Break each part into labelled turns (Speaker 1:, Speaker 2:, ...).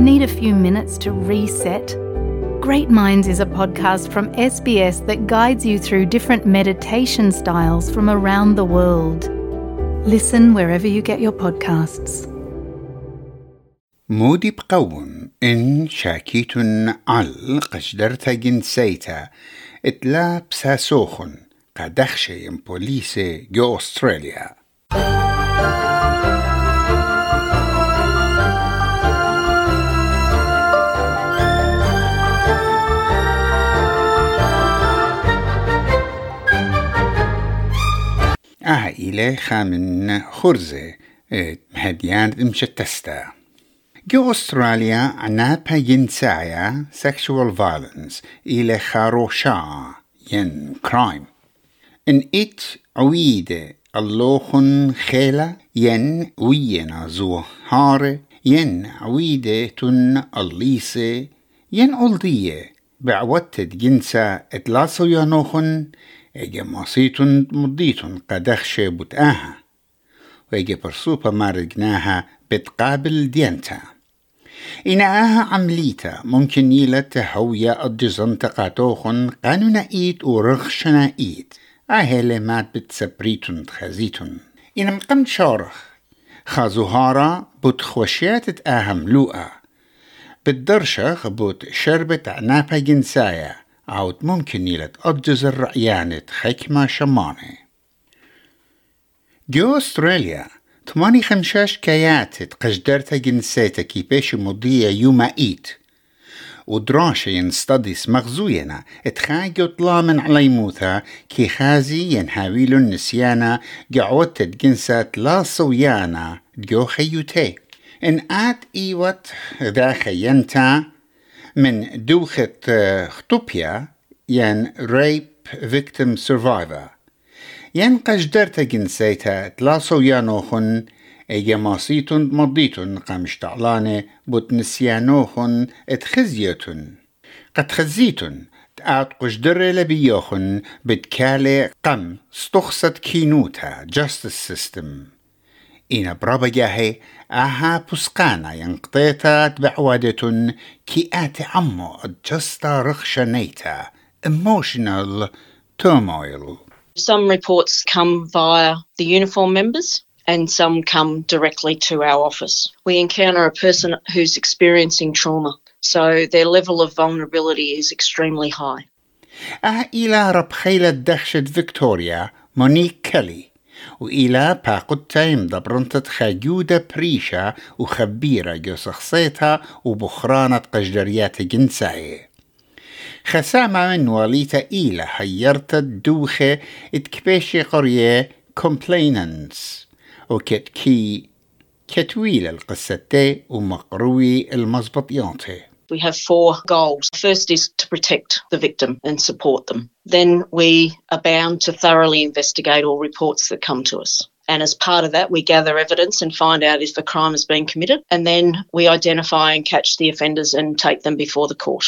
Speaker 1: Need a few minutes to reset? Great Minds is a podcast from SBS that guides you through different meditation styles from around the world. Listen wherever you get your podcasts.
Speaker 2: مودي بقون إن شاكيت عل قشدرتا جنسيتا اتلا بساسوخن قدخشي ام بوليسي جو أستراليا عائلة خامن خرزة مهديان مشتستا جو أستراليا عنا ينسايا sexual violence إلى خاروشا ين crime. إن إت عويدة اللوخن خيلة ين وينا زو هارة ين عويدة تن الليسة ين ألدية. بعوتت جنسا إتلاسو يانوخن اجا مصيتن مضيتن قدخشة بتآها ويجي برسوبة مارجناها بتقابل دينتا إنها عمليتا ممكن يلا تهويا الجزن تقاتوخن قانونا إيد ورخشنا إيد أهل مات بتسبريتن تخزيتن إن مقم شارخ خازوهارا بتخوشيات أهم لوقا بالدرشخ بوت شربت عنابا جنسايا عود ممكن يلت. أبجز الرأيانت حكمة شمانة. جو أستراليا ثماني خمشاش كيات قجدرتا جنسيتا كيباش مضية يوما إيت. ودراشة ينستدس مغزوينا اتخاجو طلا من علي موثا كي خازي ينهاويلو النسيانا قعوت جنسات لا صويانا جو خيوتي. إن آت إيوت ذا خينتا من دوخة خطوبيا ين ريب فيكتيم سرفايفر ين قجدرتا جنسيتا تلاصو يانوخن ايجا ماسيتون مضيتون قامش تعلانة بوت نسيانوخن اتخزيتون. قد خزيتون تقات قجدر لبيوخن بتكالي قم استخصت كينوتا justice system إنا برابا جاهي أها بسقانا ينقطيتا بعوادة كي آتي عمو جستا رخشنيتا emotional turmoil
Speaker 3: Some reports come via the uniform members and some come directly to our office. We encounter a person who's experiencing trauma, so their level of vulnerability is extremely high.
Speaker 2: أه إلى ربخيلة دخشة فيكتوريا مونيك كيلي وإلى باقوتا يمدبرنتت خاجودة بريشة وخبيرة جو شخصيتها وبخرانة قجدريات جنساية خسامة من واليتا إيلا حيرت الدوخة إتكبيشي قرية complainants وكت كي كتويل القصتي ومقروي المزبطياتي
Speaker 3: We have four goals. First is to protect the victim and support them. Then we are bound to thoroughly investigate all reports that come to us. And as part of that, we gather evidence and find out if a crime has been committed. And then we identify and catch the offenders and take them before the court.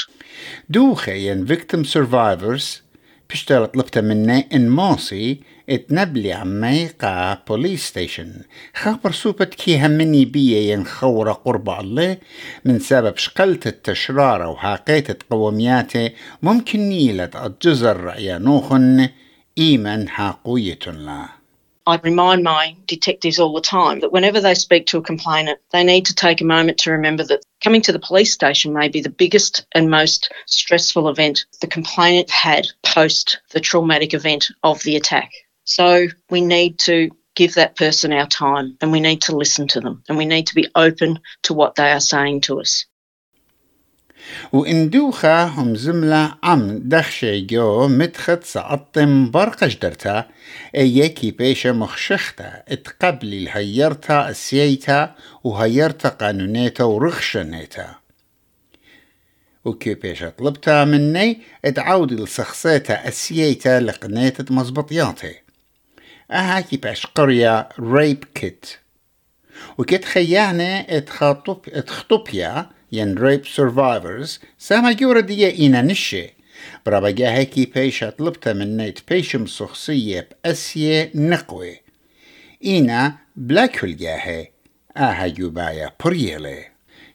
Speaker 2: دوخة ين victim survivors بشتغل طلبت مني إن ماسي اتنبلي عمي قا بوليس ستيشن خبر سوبت كي همني بيا ين خورة قرب الله من سبب شقلت التشرارة وحاقيت قومياتي ممكن نيلت الجزر رأي نوخن إيمن حاقوية لا
Speaker 3: I remind my detectives all the time that whenever they speak to a complainant, they need to take a moment to remember that coming to the police station may be the biggest and most stressful event the complainant had post the traumatic event of the attack. So we need to give that person our time and we need to listen to them and we need to be open to what they are saying to us.
Speaker 2: وإن دوخة هم زملة عم دخشي جو متخت سقطم برقش درتا ايكي بيشة مخشختا اتقبلي الهيرتا السيتا وهيرتا قانونيتا ورخشنيتا وكي بيشة طلبتا مني اتعودي لسخصيتا السيتا لقنيتة مزبطياتي أهاكي باش قرية ريب كيت وكت خيانة اتخطب إتخطبيا ين ريب سرفايفرز ساما جورا دي إينا نشي برابا هيكي بيشا طلبتا من نيت بيشم شخصية بأسية نقوي إينا بلاكل جاهي آها جوبايا بريلي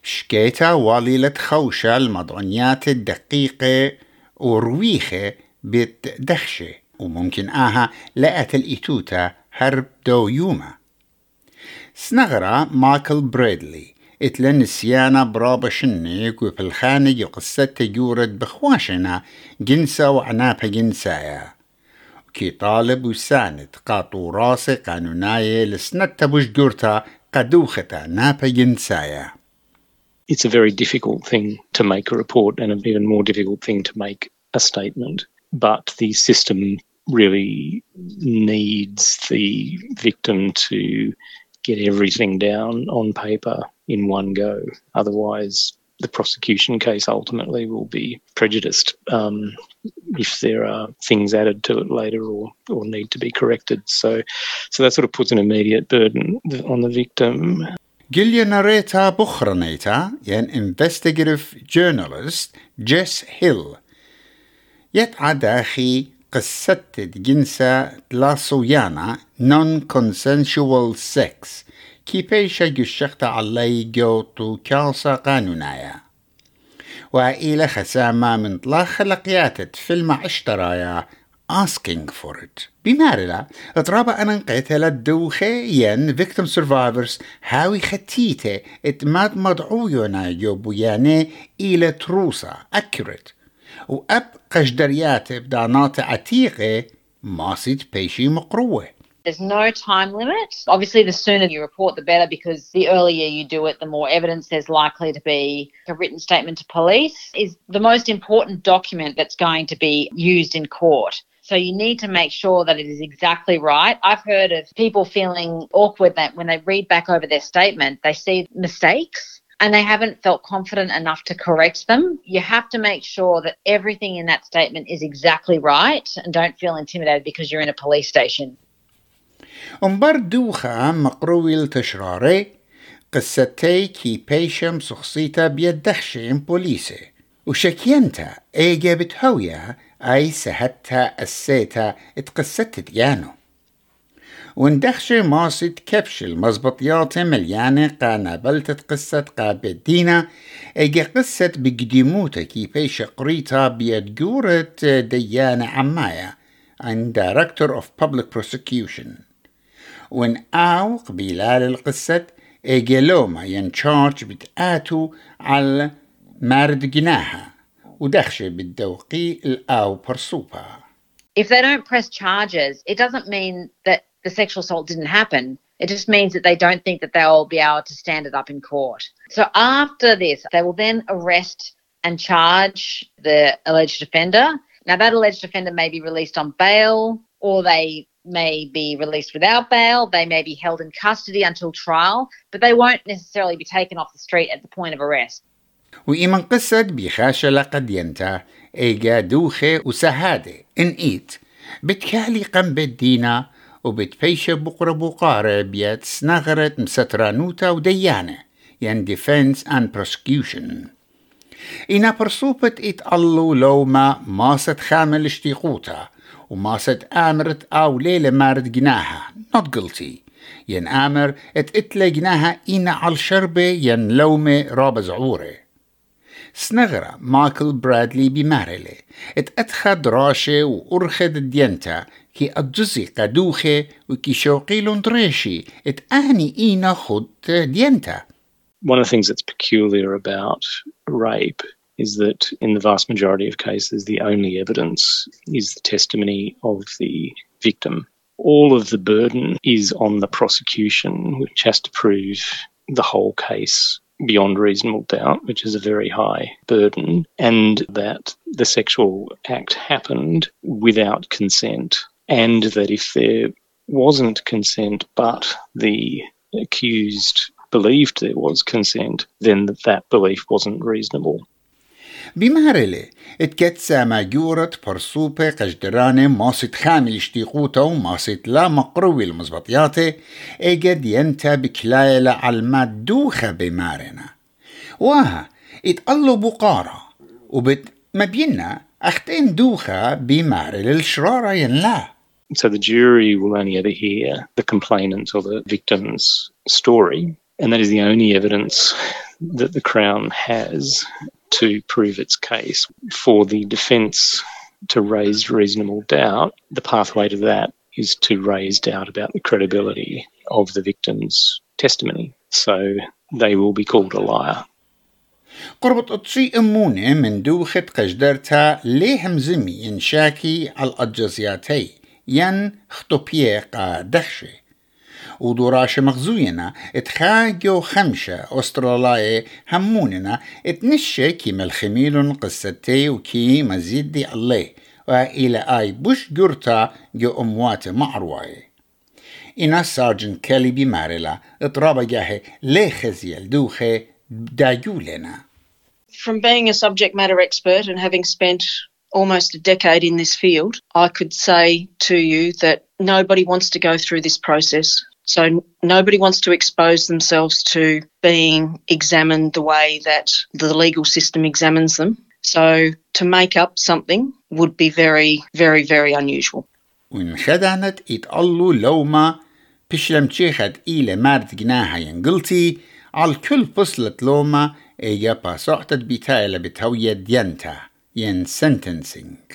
Speaker 2: شكيتا واليلة خوشة المضعنيات الدقيقة ورويخة بتدخشة وممكن آها لقت الإتوتا هرب دو يوما سنغرا مايكل بريدلي إتلن السيانة برابا شنك وفي الخانق قصة تجورد بخواشنا جنسة وعنابها جنسايا كي طالب وساند قاطو راسي قانوناية لسنتا بوش قدوختا نابا جنسايا
Speaker 4: It's a very difficult thing to make a report and an even more difficult thing to make a statement. But the system really needs the victim to get everything down on paper in one go. Otherwise, the prosecution case ultimately will be prejudiced um, if there are things added to it later or, or need to be corrected. So, so that sort of puts an immediate burden on the victim.
Speaker 2: Gillian narrata bukhraneta, yen investigative journalist Jess Hill. Yet adachi قصة جنسة تلاسويانا non-consensual sex. كي بيشا جشخت علي جوتو كاسا قانونايا؟ وإلى خسامة من طلاق خلقياتت فيلم عشترايا asking for it. بمارلا اضرابا أنا للدوخة ين victim survivors هاوي ختيته اتماد جوبو يعني إلى تروسا accurate. وأب قشدريات بدانات عتيقة ماسد بيشي مقروة
Speaker 5: There's no time limit. Obviously, the sooner you report, the better because the earlier you do it, the more evidence there's likely to be. A written statement to police is the most important document that's going to be used in court. So you need to make sure that it is exactly right. I've heard of people feeling awkward that when they read back over their statement, they see mistakes and they haven't felt confident enough to correct them. You have to make sure that everything in that statement is exactly right and don't feel intimidated because you're in a police station.
Speaker 2: أمبر دوخة مقروي التشراري قصتي كي بيشم سخصيتا بيدخشين بوليسي وشكينتا ايجا بتهويا اي سهتا السيتا اتقصت ديانو وندخش ماسة كبش المزبطيات مليانة قانا. بلتت قصة قابدينا اجا قصة بقديموتا كي بيش قريتا بيد جورة ديانة عماية. عن دايركتور اوف بابليك بروسكيوشن وان أو قبيلال القصة اجا لوما ينشارج بتآتو على مارد جناها. ودخش بالدوقي الأو برسوبا
Speaker 5: If they don't press charges, it doesn't mean that the sexual assault didn't happen. It just means that they don't think that they'll be able to stand it up in court. So after this, they will then arrest and charge the alleged offender. Now, that alleged offender may be released on bail or they may be released without bail. They may be held in custody until trial, but they won't necessarily be taken off the street at the point of arrest.
Speaker 2: وإيمان قصد بخاشة لقد ينتا إيجا دوخة وسهادة إن إيت بتكالي قم بالدينا وبتبيشة بقرة بقارة بيت سنغرت مسترانوتا وديانة. ين defense and prosecution. إنا برسوبت إتقلو لو ما ماست خامل اشتيقوتا وماست آمرت أو ليلة مارد جناها. Not guilty. ين آمر إت اتلا جناها إينا على الشربة ين لومة رابز عورة. سنغرة مايكل برادلي بمارلي ات اتخد راشة وأرخد دينتا كي أجزي قدوخة وكي شوقي لندريشي ات آني إينا خد دينتا
Speaker 4: One of the things that's peculiar about rape is that in the vast majority of cases, the only evidence is the testimony of the victim. All of the burden is on the prosecution, which has to prove the whole case beyond reasonable doubt, which is a very high burden, and that the sexual act happened without consent, and that if there wasn't consent but the accused believed there was consent, then that belief wasn't reasonable.
Speaker 2: Bimarele, et ketsa majurat parsupe kajderane masit khami shtiquta u masit la maqruwi l-muzbatiyate, eged yenta biklayla al-madduha bimarena. Waha, itqallu buqara, u bit mabinna أختين دوخة بمعرل الشرارة ينلا
Speaker 4: So the jury will only ever hear the complainant or the victim's story, and that is the only evidence that the Crown has to prove its case. For the defence to raise reasonable doubt, the pathway to that is to raise doubt about the credibility of the victim's testimony. So they will be called a liar.
Speaker 2: قربت أطشي أمونة من دوخة قجدرتا ليه همزمي ينشاكي على الأجزياتي ين خطوبيقا دخشي ودوراش مغزوينا اتخاجو خمشة أسترالاي هموننا اتنشي كي ملخميلون قصتي وكي مزيدي الله. وإلى آي بوش جرتا جو أموات معرواي إنا سارجن كالي بمارلا اطرابا جاهي ليه خزيل دوخي دايولنا
Speaker 3: From being a subject matter expert and having spent almost a decade in this field, I could say to you that nobody wants to go through this process. So nobody wants to expose themselves to being examined the way that the legal system examines them. So to make up something would be very, very, very unusual.
Speaker 2: وإن خدعنت إتقلو لوما بشلم تشيخد إلى مارد جناها ينقلتي على كل بصلة لوما إيجا باسوعتت بتايلة بتهوية ديانتا ين sentencing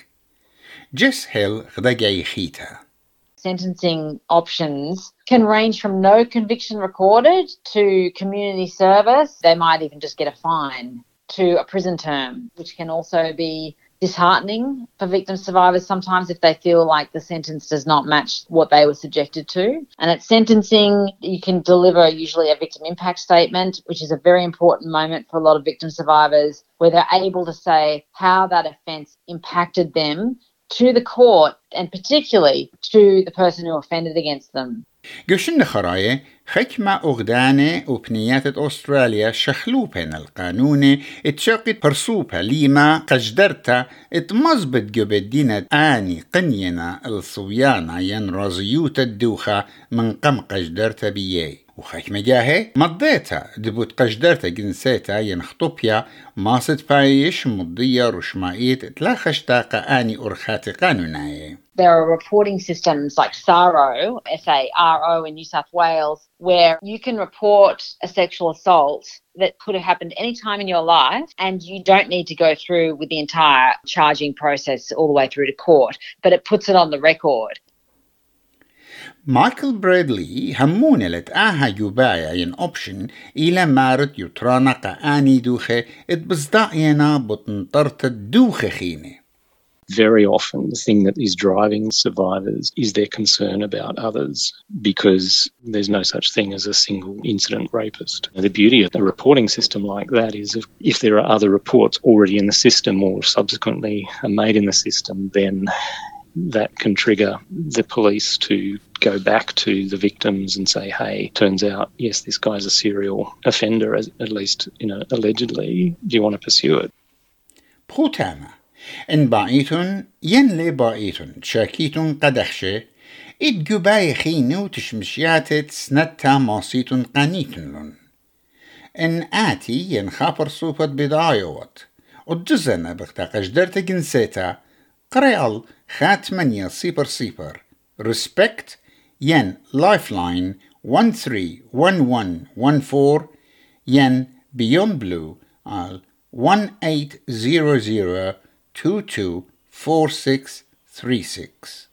Speaker 2: جس هيل غدا جاي خيتا
Speaker 5: sentencing options can range from no conviction recorded to community service. They might even just get a fine to a prison term, which can also be disheartening for victim survivors sometimes if they feel like the sentence does not match what they were subjected to. And at sentencing, you can deliver usually a victim impact statement, which is a very important moment for a lot of victim survivors, where they're able to say how that offence impacted them to the court and particularly to the person who offended against them.
Speaker 2: قشن خراية حكمة أغدانة وبنيات أستراليا شخلوبين القانون اتشاقت برسوبة ليما قجدرتا اتمزبط جبدينة آني قنينا الصويانة ين رازيوت الدوخة من قم قجدرتا
Speaker 5: There are reporting systems like SARO, S-A-R-O in New South Wales, where you can report a sexual assault that could have happened any time in your life and you don't need to go through with the entire charging process all the way through to court, but it puts it on the record
Speaker 2: مايكل بريدلي همون لتآها يبايا ين اوبشن إلى مارت يترانا قاني دوخة اتبزدعينا بطنطرت دوخة خينه
Speaker 4: very often the thing that is driving survivors is their concern about others because there's no such thing as a single incident rapist. The beauty of a reporting system like that is if, if there are other reports already in the system or subsequently are made in the system, then that can trigger the police to go back to the victims and say, hey, turns out, yes, this guy's a serial offender, at least, you know, allegedly. Do you want to pursue it?
Speaker 2: بروتاما إن باعيتن ين لي باعيتن شاكيتن قدخشة إد جباي خينو تشمشياتت سنتا ماسيتن قانيتن لن إن آتي ين خابر صوبت بدايوت الجزنة بغتا قجدرت جنسيتا قريال خاتمانيا سيبر سيبر respect ين lifeline 131114 ين beyond blue al 1800 224636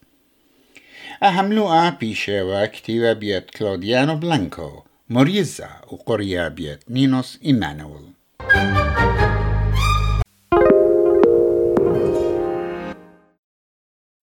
Speaker 2: أهملوها بيشيوا كتيبة بيت كلوديانو بلانكو موريزا وقرية بيت نينوس إيمانويل